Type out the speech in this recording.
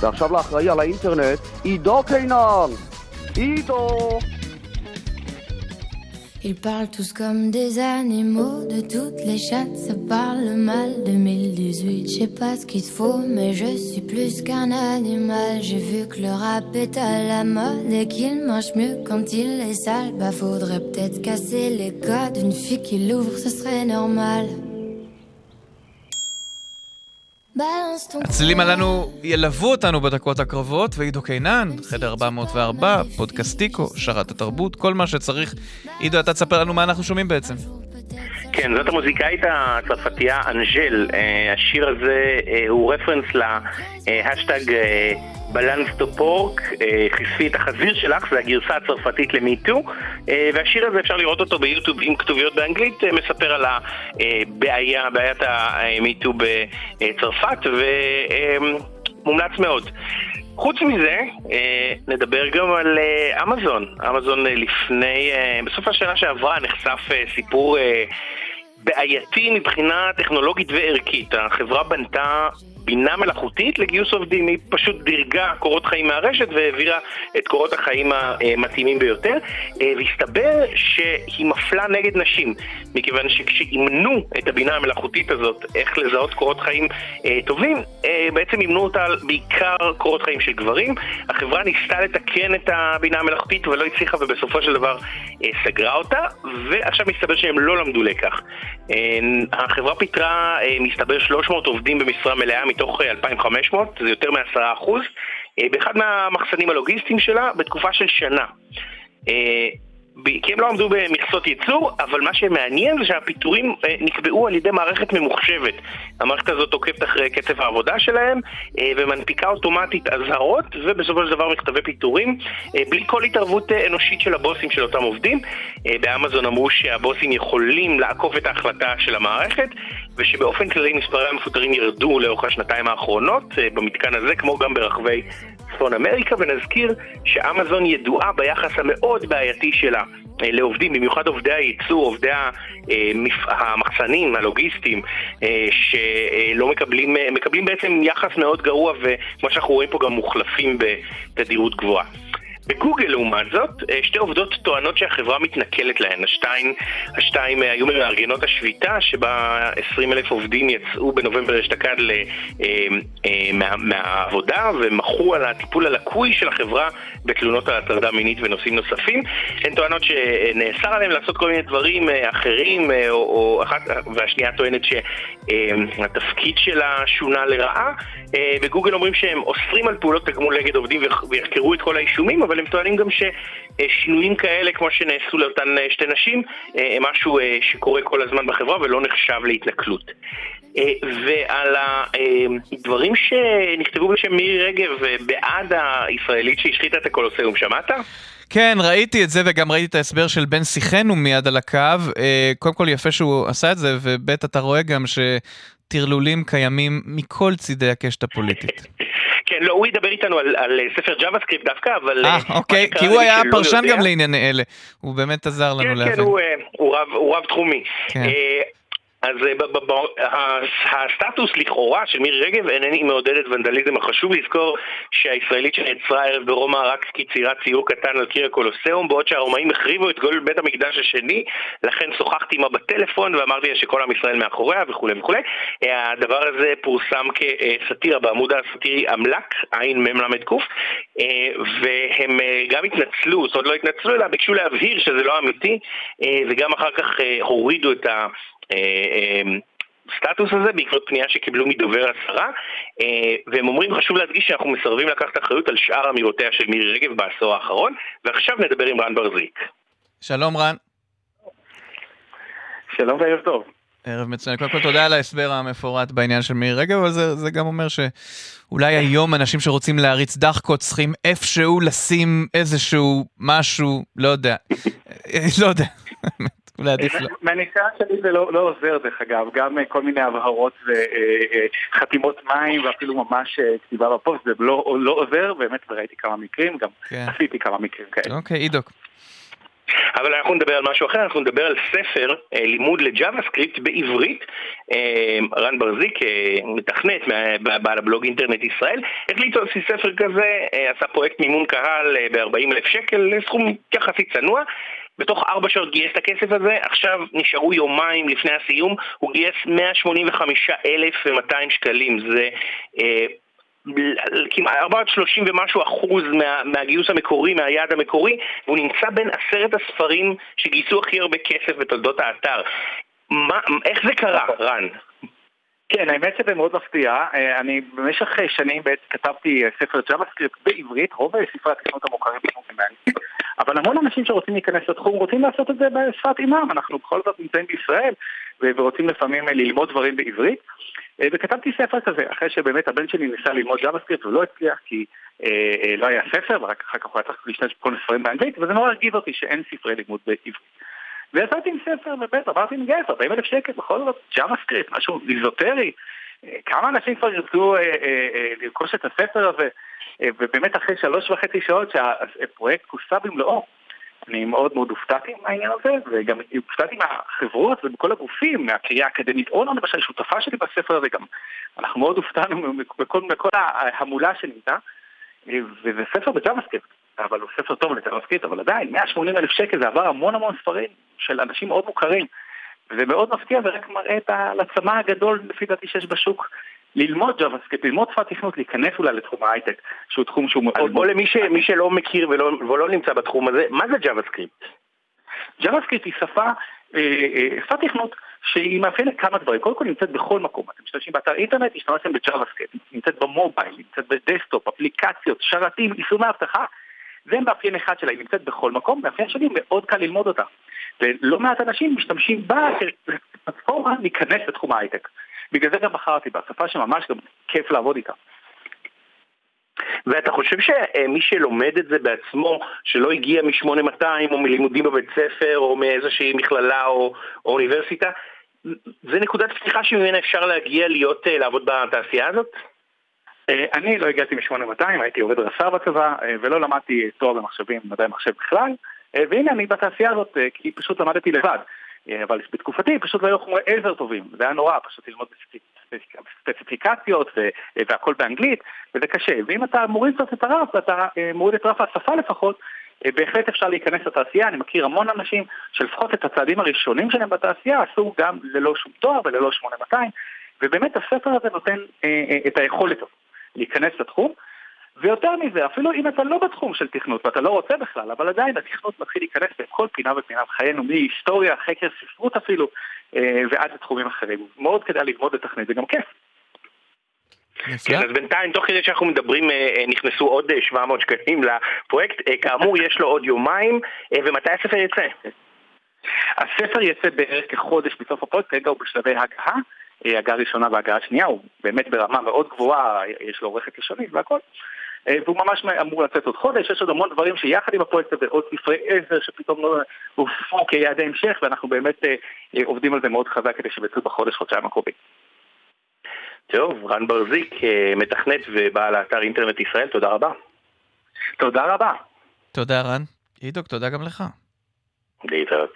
ועכשיו לאחראי על האינטרנט, עידו קינן! עידו! Ils parlent tous comme des animaux, de toutes les chattes, ça parle mal. 2018, je sais pas ce qu'il faut, mais je suis plus qu'un animal. J'ai vu que le rap est à la mode et qu'il mange mieux quand il est sale. Bah faudrait peut-être casser les codes, une fille qui l'ouvre, ce serait normal. הצלילים הללו ילוו אותנו בדקות הקרבות, ועידו קינן, חדר 404, פודקאסטיקו, שרת התרבות, כל מה שצריך. עידו, אתה תספר לנו מה אנחנו שומעים בעצם. כן, זאת המוזיקאית הצרפתייה אנג'ל. אה, השיר הזה אה, הוא רפרנס להשטג אה, בלנס טו פורק, חשפי את החזיר שלך, זה הגרסה הצרפתית למיטו, והשיר הזה אפשר לראות אותו ביוטיוב עם כתוביות באנגלית, מספר על הבעיה, בעיית המיטו בצרפת, ומומלץ מאוד. חוץ מזה, נדבר גם על אמזון. אמזון לפני, בסוף השנה שעברה נחשף סיפור בעייתי מבחינה טכנולוגית וערכית. החברה בנתה בינה מלאכותית לגיוס עובדים, היא פשוט דירגה קורות חיים מהרשת והעבירה את קורות החיים המתאימים ביותר, והסתבר שהיא מפלה נגד נשים, מכיוון שכשאימנו את הבינה המלאכותית הזאת איך לזהות קורות חיים טובים, בעצם אימנו אותה בעיקר קורות חיים של גברים. החברה ניסתה לתקן את הבינה המלאכותית ולא הצליחה ובסופו של דבר סגרה אותה, ועכשיו מסתבר שהם לא למדו לקח. החברה פיטרה, מסתבר, 300 עובדים במשרה מלאה מתוך 2,500, זה יותר מ-10%, באחד מהמחסנים הלוגיסטיים שלה בתקופה של שנה. כי הם לא עמדו במכסות ייצור, אבל מה שמעניין זה שהפיטורים נקבעו על ידי מערכת ממוחשבת. המערכת הזאת עוקבת אחרי קצב העבודה שלהם ומנפיקה אוטומטית אזהרות ובסופו של דבר מכתבי פיטורים בלי כל התערבות אנושית של הבוסים של אותם עובדים. באמזון אמרו שהבוסים יכולים לעקוף את ההחלטה של המערכת ושבאופן כללי מספרי המפוטרים ירדו לאורך השנתיים האחרונות במתקן הזה כמו גם ברחבי צפון אמריקה, ונזכיר שאמזון ידועה ביחס המאוד בעייתי שלה לעובדים, במיוחד עובדי הייצור, עובדי המחסנים, הלוגיסטים, שלא מקבלים, מקבלים בעצם יחס מאוד גרוע, וכמו שאנחנו רואים פה גם מוחלפים בתדירות גבוהה. בגוגל לעומת זאת, שתי עובדות טוענות שהחברה מתנכלת להן. השתיים, השתיים היו ממארגנות השביתה, שבה 20 אלף עובדים יצאו בנובמבר אשתקד מה, מהעבודה ומחו על הטיפול הלקוי של החברה בתלונות על הטרדה מינית ונושאים נוספים. הן טוענות שנאסר עליהם לעשות כל מיני דברים אחרים, או, או אחת, והשנייה טוענת שהתפקיד שלה שונה לרעה. בגוגל אומרים שהם אוסרים על פעולות תגמול נגד עובדים ויחקרו את כל האישומים, אבל הם טוענים גם ששינויים כאלה, כמו שנעשו לאותן שתי נשים, הם משהו שקורה כל הזמן בחברה ולא נחשב להתנכלות. ועל הדברים שנכתבו בשם מירי רגב בעד הישראלית שהשחיתה את הקולוסיאום, שמעת? כן, ראיתי את זה וגם ראיתי את ההסבר של בן שיחנו מיד על הקו. קודם כל יפה שהוא עשה את זה, וב' אתה רואה גם שטרלולים קיימים מכל צידי הקשת הפוליטית. כן, לא, הוא ידבר איתנו על, על ספר JavaScript דווקא, אבל... אה, אוקיי, כי הוא היה פרשן גם לענייני אלה. הוא באמת עזר לנו כן, להבין. כן, הוא, הוא, רב, הוא רב תחומי. כן. אז הסטטוס לכאורה של מירי רגב אינני מעודדת ונדליזם, החשוב לזכור שהישראלית שנעצרה ערב ברומא רק כציירת ציור קטן על קיר הקולוסיאום, בעוד שהרומאים החריבו את גול בית המקדש השני, לכן שוחחתי עמה בטלפון ואמרתי לה שכל עם ישראל מאחוריה וכולי וכולי. הדבר הזה פורסם כסאטירה בעמוד הסאטירי אמל"ק, עין מ"ק, והם גם התנצלו, זאת אומרת לא התנצלו אלא ביקשו להבהיר שזה לא אמיתי, וגם אחר כך הורידו את ה... סטטוס הזה בעקבות פנייה שקיבלו מדובר השרה והם אומרים חשוב להדגיש שאנחנו מסרבים לקחת אחריות על שאר אמירותיה של מירי רגב בעשור האחרון ועכשיו נדבר עם רן ברזיק. שלום רן. שלום וערב טוב. ערב מצוין. קודם כל תודה על ההסבר המפורט בעניין של מירי רגב, אבל זה, זה גם אומר שאולי היום אנשים שרוצים להריץ דחקות צריכים איפשהו לשים איזשהו משהו, לא יודע, לא יודע. אולי עדיף לא. מהניסיון שלי זה לא, לא עוזר דרך אגב, גם כל מיני הבהרות וחתימות מים ואפילו ממש כתיבה בפוסט זה לא, לא עוזר, באמת וראיתי כמה מקרים, גם כן. עשיתי כמה מקרים כאלה. אוקיי, אידוק. אבל אנחנו נדבר על משהו אחר, אנחנו נדבר על ספר אה, לימוד ל JavaScript בעברית. אה, רן בר-זיק, אה, מתכנת, בעל הבלוג אינטרנט ישראל, החליט להוציא ספר כזה, אה, עשה פרויקט מימון קהל אה, ב-40 אלף שקל, סכום יחסית צנוע. בתוך ארבע שעות גייס את הכסף הזה, עכשיו נשארו יומיים לפני הסיום, הוא גייס 185,200 שקלים, זה אה, כמעט 430 ומשהו אחוז מה, מהגיוס המקורי, מהיעד המקורי, והוא נמצא בין עשרת הספרים שגייסו הכי הרבה כסף בתולדות האתר. מה, איך זה קרה, רן? כן, האמת שזה מאוד מפתיע. אה, אני במשך שנים בעצם כתבתי אה, ספר JavaScript בעברית, רוב ספרי התכנות המוכרים הם באנגלית, אבל המון אנשים שרוצים להיכנס לתחום רוצים לעשות את זה בשפת אימם. אנחנו בכל זאת נמצאים בישראל ורוצים לפעמים ללמוד דברים בעברית. אה, וכתבתי ספר כזה, אחרי שבאמת הבן שלי ניסה ללמוד JavaScript ולא הצליח כי אה, אה, לא היה ספר, ורק אחר כך הוא היה צריך להשתמש בכל מיני ספרים באנגלית, וזה נורא הרגיז אותי שאין ספרי לימוד בעברית. ויצאתי עם ספר, ובאמת אמרתי מגייס, 40 אלף שקל, בכל זאת, JavaScript, משהו איזוטרי. אה, כמה אנשים כבר ירצו אה, אה, אה, לרכוש את הספר הזה, אה, ובאמת אחרי שלוש וחצי שעות שהפרויקט כוסה במלואו, אני מאוד מאוד הופתעתי מהעניין הזה, וגם הופתעתי מהחברות ומכל הגופים, מהקריה האקדמית אונו למשל, שותפה שלי בספר הזה גם. אנחנו מאוד הופתענו בכל, בכל ההמולה שנמצא, וזה ספר ב JavaScript, אבל הוא ספר טוב ל JavaScript, אבל עדיין, 180 אלף שקל זה עבר המון המון ספרים של אנשים מאוד מוכרים. וזה מאוד מפתיע ורק מראה את הצמא הגדול לפי דעתי שיש בשוק ללמוד JavaScript, ללמוד שפת תכנות, להיכנס אולי לתחום ההייטק, שהוא תחום שהוא מאוד... אז בוא למי ש, שלא מכיר ולא, ולא נמצא בתחום הזה, מה זה JavaScript? JavaScript היא שפה, אה, אה, שפת תכנות שהיא מאפיינת כמה דברים. קודם כל נמצאת בכל מקום. אתם משתמשים באתר אינטרנט, השתמשתם ב-JavaScript, נמצאת במובייל, נמצאת ב desktop, אפליקציות, שרתים, יישומי אבטחה. זה מאפיין אחד שלה, היא נמצאת בכל מקום, מאפיין שני מאוד קל ללמוד אותה. ולא מעט אנשים משתמשים בה כפלטפורמה להיכנס לתחום ההייטק. בגלל זה גם בחרתי בה, שפה שממש גם כיף לעבוד איתה. ואתה חושב שמי שלומד את זה בעצמו, שלא הגיע מ-8200 או מלימודים בבית ספר או מאיזושהי מכללה או, או אוניברסיטה, זה נקודת פתיחה שממנה אפשר להגיע להיות, אה, לעבוד בתעשייה הזאת? אה, אני לא הגעתי מ-8200, הייתי עובד רס"ר בצבא אה, ולא למדתי תואר במחשבים, מדעי מחשב בכלל, והנה אני בתעשייה הזאת כי פשוט למדתי לבד. אבל בתקופתי פשוט לא היו חומרי עזר טובים, זה היה נורא פשוט ללמוד ספציפיקציות והכל באנגלית, וזה קשה. ואם אתה מוריד קצת את הרף, ואתה אה, מוריד את רף השפה לפחות, אה, בהחלט אפשר להיכנס לתעשייה, אני מכיר המון אנשים שלפחות את הצעדים הראשונים שלהם בתעשייה עשו גם ללא שום תואר וללא 8200, ובאמת הספר הזה נותן אה, את היכולת להיכנס לתחום. ויותר מזה, אפילו אם אתה לא בתחום של תכנות ואתה לא רוצה בכלל, אבל עדיין התכנות מתחיל להיכנס בכל פינה ופינה בחיינו, מהיסטוריה, חקר ספרות אפילו, אה, ועד לתחומים אחרים. מאוד כדאי ללמוד לתכנת, זה גם כיף. כן, אז בינתיים, תוך כדי שאנחנו מדברים, אה, אה, נכנסו עוד 700 שקלים לפרויקט. כאמור, יש לו עוד יומיים, ומתי הספר יצא? הספר יצא בערך כחודש בסוף הפרויקט, כרגע הוא בשלבי הגעה. הגעה ראשונה והגעה שנייה, הוא באמת ברמה מאוד גבוהה, יש לו עורכת לשונית והכל. אה, והוא ממש אמור לצאת עוד חודש, יש עוד המון דברים שיחד עם הפרויקט הזה, עוד ספרי עזר שפתאום לא הופכו כיעדי המשך, ואנחנו באמת אה, אה, עובדים על זה מאוד חזק כדי שיבצעו בחודש, חודשיים הקרובים. טוב, רן ברזיק, מתכנת ובעל האתר אינטרנט ישראל, תודה רבה. תודה רבה. תודה רן. עידוק, תודה גם לך. להתראות.